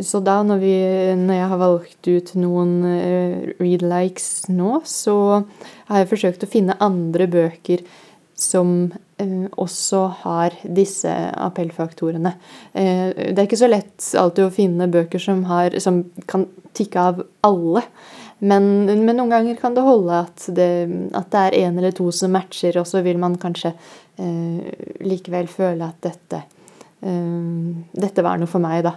[SPEAKER 3] Så da, når, vi, når jeg har valgt ut noen read-likes nå, så har jeg forsøkt å finne andre bøker som eh, også har disse appellfaktorene. Eh, det er ikke så lett alltid å finne bøker som, har, som kan tikke av alle. Men, men, noen ganger kan det holde at det, at det er én eller to som matcher, og så vil man kanskje eh, likevel føle at dette, dette var noe for meg, da.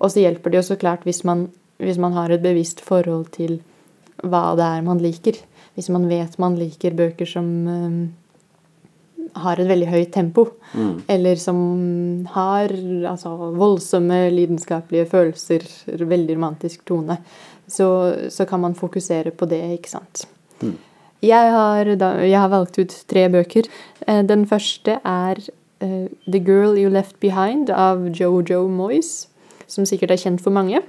[SPEAKER 3] Og så hjelper det jo så klart hvis man, hvis man har et bevisst forhold til hva det er man liker. Hvis man vet man liker bøker som har et veldig høyt tempo. Mm. Eller som har altså, voldsomme lidenskapelige følelser, veldig romantisk tone. Så, så, kan man fokusere på det, ikke sant. Mm. Jeg, har, da, jeg, har, valgt ut tre bøker. Eh, den første er uh, The Girl You Left Behind av Jojo Moyes, som sikkert er kjent for mange.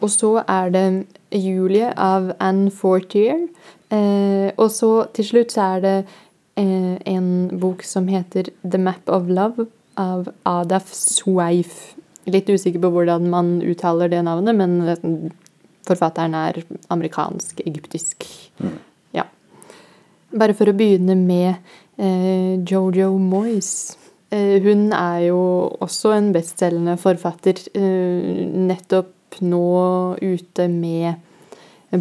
[SPEAKER 3] Og så er det Julie av Anne Fortier. Uh, og så til slutt så er det en bok som heter The Map of Love av Adaf Sveif. Litt usikker på hvordan man uttaler det navnet, men forfatteren er amerikansk-egyptisk. Mm. Ja. Bare for å begynne med eh, Jojo Moyes. Eh, hun er jo også en bestselgende forfatter. Eh, nettopp nå ute med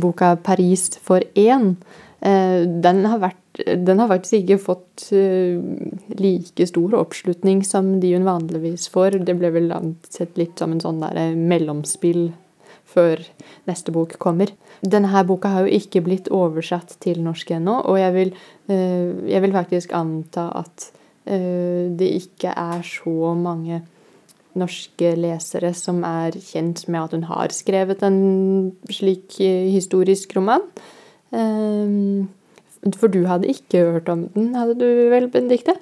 [SPEAKER 3] boka 'Paris for én'. Eh, den har vært den har faktisk ikke fått uh, like stor oppslutning som de hun vanligvis får. Det ble vel ansett litt som en sånn der eh, mellomspill før neste bok kommer. Denne her boka har jo ikke blitt oversatt til norsk ennå, og jeg vil, uh, jeg vil, faktisk anta at det ikke er så mange norske lesere som er kjent med at hun har skrevet en slik historisk roman. Um, for du hadde ikke hørt om den, hadde du vel, Benedicte?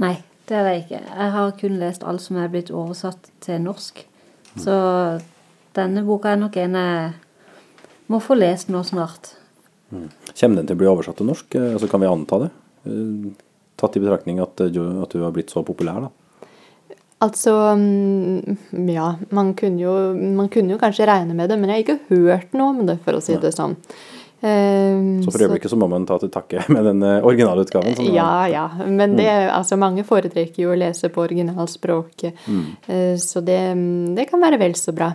[SPEAKER 4] Nei, Det hadde jeg ikke. Jeg har kun lest alt som er blitt oversatt til norsk. Så denne boka er nok en jeg må få lest nå snart.
[SPEAKER 2] Kommer den til å bli oversatt til norsk? Eh, Altså, kan vi anta det? Eh, Tatt i betraktning at, eh, du- at du har blitt så populær, da.
[SPEAKER 3] Altså mm, Ja, man kunne, jo, man kunne jo kanskje regne med det, men jeg har ikke hørt noe om det, for å si det sånn. Eh,
[SPEAKER 2] Så for øyeblikket så må man ta til takke med den eh, originalutgaven. som
[SPEAKER 3] Ja, ja. Men det, altså, mange foretrekker jo å lese på originalspråket. Eh, Så det, det kan være vel så bra.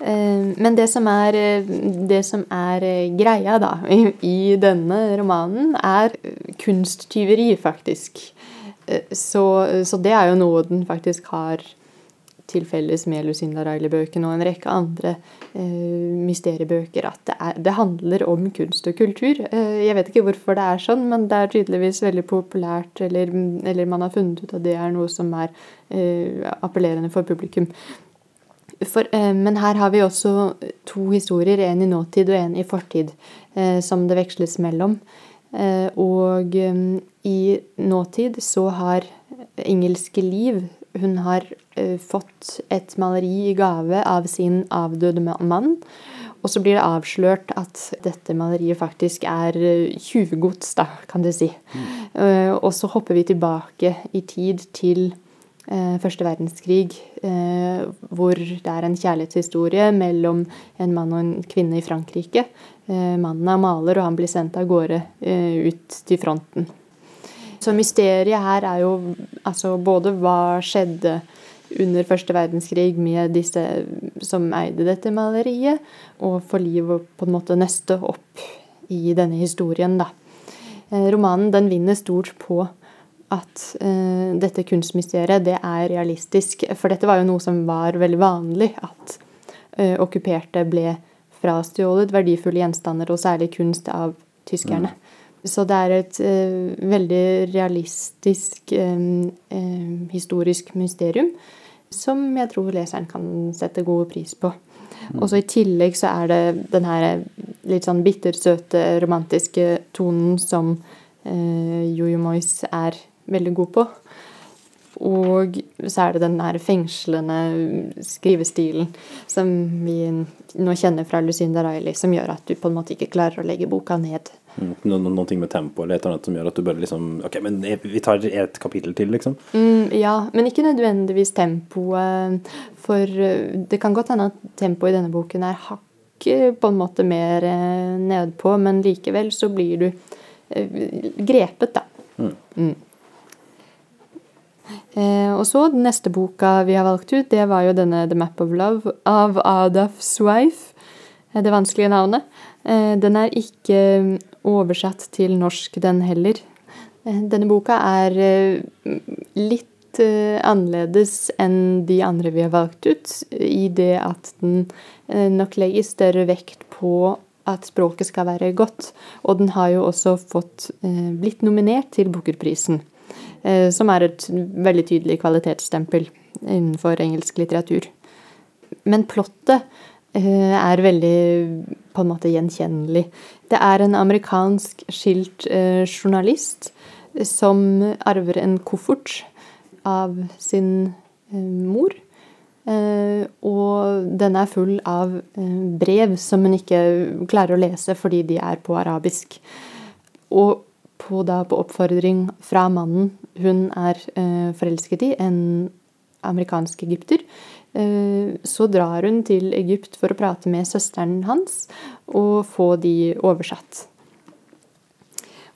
[SPEAKER 3] Eh, Men det som er, det som er eh, greia da, i, i denne romanen, er kunsttyveri, faktisk. Så, så det er jo noe den faktisk har til felles med Lucinda Riley-bøkene og en rekke andre eh, mysteriebøker at det, er, det handler om kunst og kultur. Eh, jeg vet ikke hvorfor det er sånn, men det er tydeligvis veldig populært, eller, eller man har funnet ut at det er noe som er eh, appellerende for publikum. For, eh, men her har vi også to historier, en i nåtid og en i fortid, eh, som det veksles mellom. Eh, og i nåtid så har engelske liv Hun har fått et maleri i gave av sin avdøde mann. Og så blir det avslørt at dette maleriet faktisk er eh, tjuvgods, da, kan du si. Mm. og så hopper vi tilbake i tid til eh, første verdenskrig, eh, hvor det er en kjærlighetshistorie mellom en mann og en kvinne i Frankrike. Eh, mannen er maler, og han blir sendt av gårde eh, ut til fronten. Så mysteriet her er jo altså både hva skjedde under første verdenskrig med disse som eide dette maleriet, og får livet på en måte nøste opp i denne historien, da. Eh, Romanen den vinner stort på at eh, dette kunstmysteriet det er realistisk. For dette var jo noe som var veldig vanlig, at eh, okkuperte ble frastjålet verdifulle gjenstander, og særlig kunst, av tyskerne. Så det er et eh, veldig realistisk eh, historisk mysterium som jeg tror leseren kan sette god pris på. Og så I tillegg så er det den her litt sånn bittersøte, romantiske tonen som eh, Jojo Moyes er veldig god på. Og så er det den her fengslende skrivestilen som vi nå kjenner fra Lucinda Riley, som gjør at du på en måte ikke klarer å legge boka ned.
[SPEAKER 2] Mm, Noen, noen ting med tempo eller et eller annet som gjør at du bare liksom Ok, men vi tar et kapittel til, liksom.
[SPEAKER 3] Mm, ja, men ikke nødvendigvis tempoet. For eh, det kan godt hende at tempoet i denne boken er hakket på en måte mer eh, nedpå, men likevel så blir du eh, grepet, da. Mm. Eh, og så den neste boka vi har valgt ut, det var jo denne The Map of Love av Adaf Swife. Eh, Det vanskelige navnet. Eh, Den er ikke oversatt til norsk, den heller. Eh, Denne boka er eh, litt eh, annerledes enn de andre vi har valgt ut, i det at den nok legger større vekt på at språket skal være godt. Og den har jo også fått blitt nominert til Booker-prisen, som er et veldig tydelig kvalitetsstempel innenfor engelsk litteratur. Men plottet er veldig på en måte gjenkjennelig. Det er en amerikansk skilt eh, journalist som arver en koffert av sin eh, mor. Eh, og den er full av eh, brev som hun ikke klarer å lese fordi de er på arabisk. Og på, da, på oppfordring fra mannen hun er eh, forelsket i, en amerikansk egypter, eh, så drar hun til Egypt for å prate med søsteren hans og få de oversatt.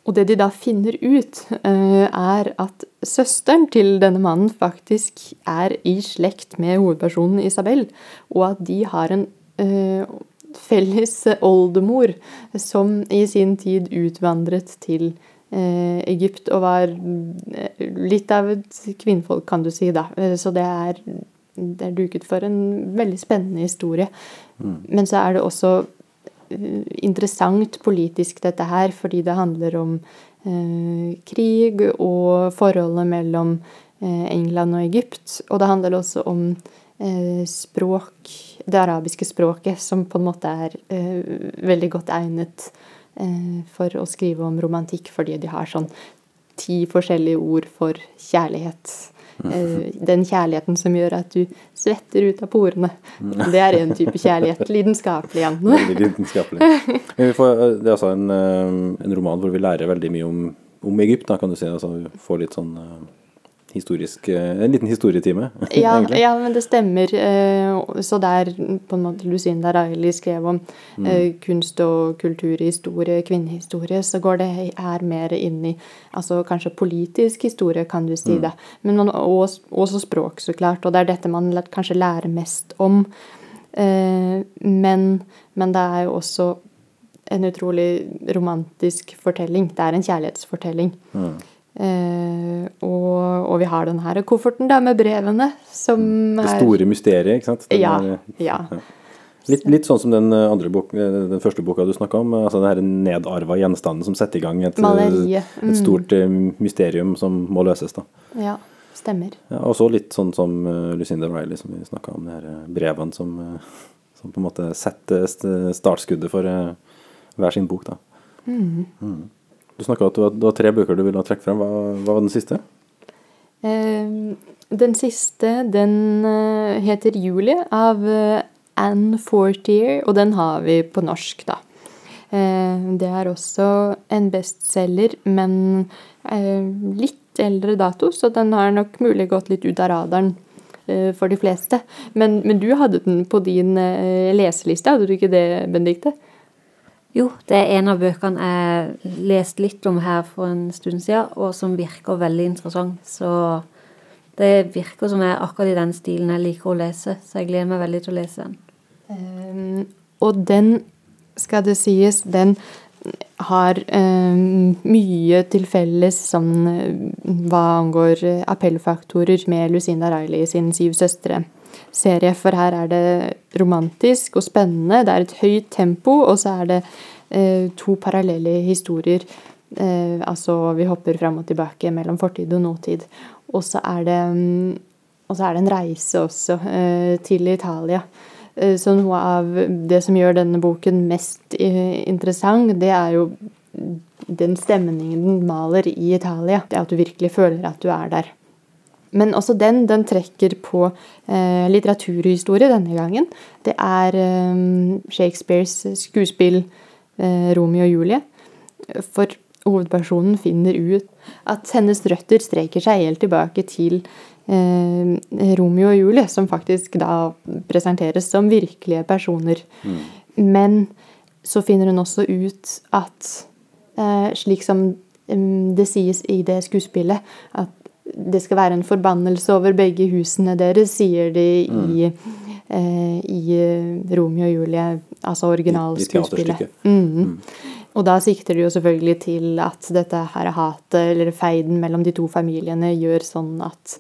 [SPEAKER 3] Og det de da finner ut, eh, er at søsteren til denne mannen faktisk er i slekt med hovedpersonen Isabel, og at de har en eh, felles oldemor som i sin tid utvandret til eh, Egypt og var eh, litt av et kvinnfolk, kan du si, da. Eh, Så det er, det er duket for en veldig spennende historie. Men så er det også eh, interessant politisk dette her, fordi det handler om eh, krig og forholdet mellom eh, England og Egypt. Og det handler også om eh, språk, det arabiske språket, som på en måte er eh, veldig godt egnet eh, for å skrive om romantikk, fordi de har sånn ti forskjellige ord for kjærlighet. Eh, den kjærligheten som gjør at du svetter ut av porene. Det er en type kjærlighet. Lidenskapelig igjen.
[SPEAKER 2] Lidenskapelig. Men vi får, det er altså en, eh, en roman hvor vi lærer veldig mye om, om Egypt, da, kan du si. Altså, vi får litt sånn eh, historisk eh, En liten historietime,
[SPEAKER 3] Ja, ja, men det stemmer. Eh, Så der på en måte Lucinda Riley skrev om mm. kunst og kulturhistorie, kvinnehistorie, så går det her mer inn i altså kanskje politisk historie, kan du si det. Men man, også, også språk, så klart. Og det er dette man kanskje lærer mest om. Eh, Men, men det er jo også en utrolig romantisk fortelling. Det er en kjærlighetsfortelling. Eh, og, og vi har den her kofferten da med brevene, som
[SPEAKER 2] Det store mysteriet, ikke sant? Den
[SPEAKER 3] Ja.
[SPEAKER 2] er-
[SPEAKER 3] ja.
[SPEAKER 2] Litt, litt sånn som den eh, bok, eh, den første boka du snakka om. altså Den nedarva gjenstanden som setter i gang et, eh,
[SPEAKER 3] Mm.
[SPEAKER 2] et stort eh, mysterium som må løses. da.
[SPEAKER 3] Ja, stemmer.
[SPEAKER 2] Ja, og så litt sånn som eh, Lucinda Riley, som vi snakka om, de her eh, brevene som, eh, som på en måte setter startskuddet for eh, hver sin bok. da. Mm. Du snakka at du var tre bøker du ville trekke frem. Hva, hva var den siste?
[SPEAKER 3] Eh, Den siste, den eh, heter 'Julie' av eh, Anne Fortier, og den har vi på norsk, da. Eh, Det er også en bestselger, men eh, litt eldre dato, så den har nok mulig gått litt ut av radaren for de fleste. Men, men du hadde den på din leseliste, hadde du ikke det, Benedicte?
[SPEAKER 4] Jo, det er en av bøkene jeg leste litt om her for en stund siden, og som virker veldig interessant. Så det virker som jeg er akkurat i den stilen jeg liker å lese, så jeg gleder meg veldig til å lese den.
[SPEAKER 3] Um, og den, skal det sies, den har um, mye til felles sånn uh, hva angår uh, appellfaktorer med Lucinda Riley sin Syv søstre-serie. For her er det romantisk og spennende, det er et høyt tempo, og så er det eh, to parallelle historier. Eh, altså, vi hopper fram og tilbake mellom fortid og nåtid. Og så er det så er det en reise også eh, til Italia. Eh, så noe av det som gjør denne boken mest eh, interessant, det er jo den stemningen den maler i Italia. Det at du virkelig føler at du er der. Men også den, den trekker på eh, litteraturhistorie denne gangen. Det er eh, Shakespeares skuespill eh, 'Romeo og Julie'. For hovedpersonen finner ut at hennes røtter streker seg helt tilbake til eh, Romeo og Julie, som faktisk da presenteres som virkelige personer. Men så finner hun også ut at eh, slik som mm, det sies i det skuespillet, at det skal være en forbannelse over begge husene deres, sier de i, eh, i eh, Romeo og Julie, altså originalskuespillet.
[SPEAKER 2] teaterstykket.
[SPEAKER 3] Mm. Og da sikter de jo selvfølgelig til at dette her hatet, eller feiden mellom de to familiene, gjør sånn at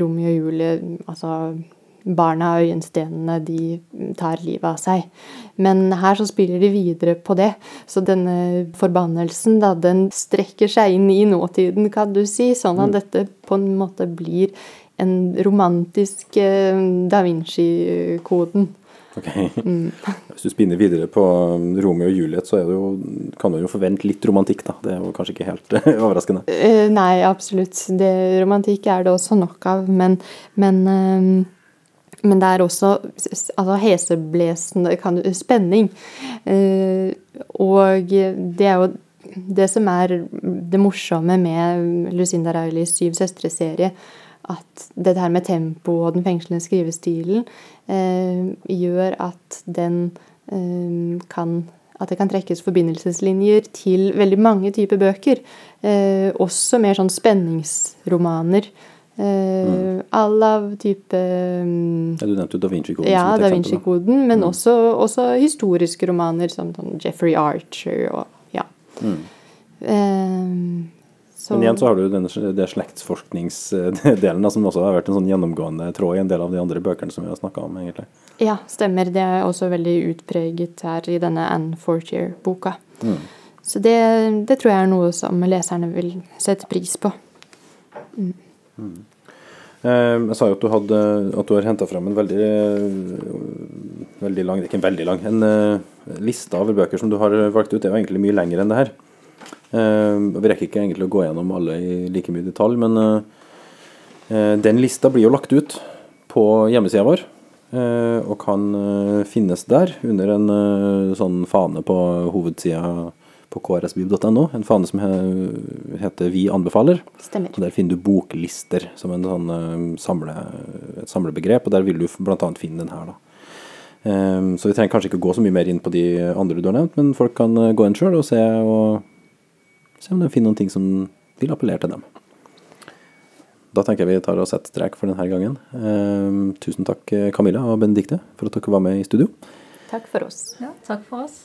[SPEAKER 3] Romeo og Julie, altså barna og øyenstenene, de tar livet av seg. Men her så spiller de videre på det. Så denne forbannelsen, da, den strekker seg inn i nåtiden, kan du si. Sånn at dette på en måte blir en romantisk eh, da Vinci-koden.
[SPEAKER 2] Ok. Hvis du spinner videre på um, Romeo og Juliet, så er det jo, kan du jo forvente litt romantikk, da. Det er jo kanskje ikke helt overraskende.
[SPEAKER 3] Eh, Nei, absolutt. Det, romantikk er det også nok av, men, men, eh, men det er også altså, heseblesende kan spenning. Eh, og det er jo det som er det morsomme med Lucinda Rileys Syv søstre-serie, at det her med tempo og den fengslende skrivestilen eh, gjør at den eh, kan at det kan trekkes forbindelseslinjer til veldig mange typer bøker. Eh, også mer sånn spenningsromaner. Eh, All av type mm,
[SPEAKER 2] Ja, du nevnte jo Da Vinci-koden
[SPEAKER 3] Ja, Da. Vinci-koden, men også, også historiske romaner som sånn Jeffrey Archer og ja. Eh, så,
[SPEAKER 2] Men igjen så har du denne, det slektsforskningsdelen som også har vært en sånn gjennomgående tråd i en del av de andre bøkene som vi har snakka om, egentlig.
[SPEAKER 3] Ja, stemmer. Det er også veldig utpreget her i denne Anne Fortier-boka. Så det, det tror jeg er noe som leserne vil sette pris på.
[SPEAKER 2] Eh, Jeg sa jo at du, hadde, at du har henta fram en veldig, veldig lang, ikke en veldig lang, en eh, liste av bøker som du har valgt ut. Det er jo egentlig mye lenger enn det her. Eh, vi rekker ikke egentlig å gå gjennom alle i like mye detalj, men eh, eh, den lista blir jo lagt ut på hjemmesida vår. og kan finnes der under en sånn fane på hovedsida på krsbib.no. En fane som heter Vi anbefaler.
[SPEAKER 3] Stemmer.
[SPEAKER 2] Og Der finner du boklister som en sånn, samle, et samlebegrep, og der vil du bl.a. finne den her. da. Ehm, så vi trenger kanskje ikke gå så mye mer inn på de andre du har nevnt, men folk kan eh, gå inn sjøl og se, og se om de finner noen ting som vil appellere til dem. Da tenker jeg vi tar og setter strek for denne gangen. Um, tusen takk Camilla og Benedikte for at dere var med i studio.
[SPEAKER 3] Takk for oss.
[SPEAKER 4] Ja, takk for oss.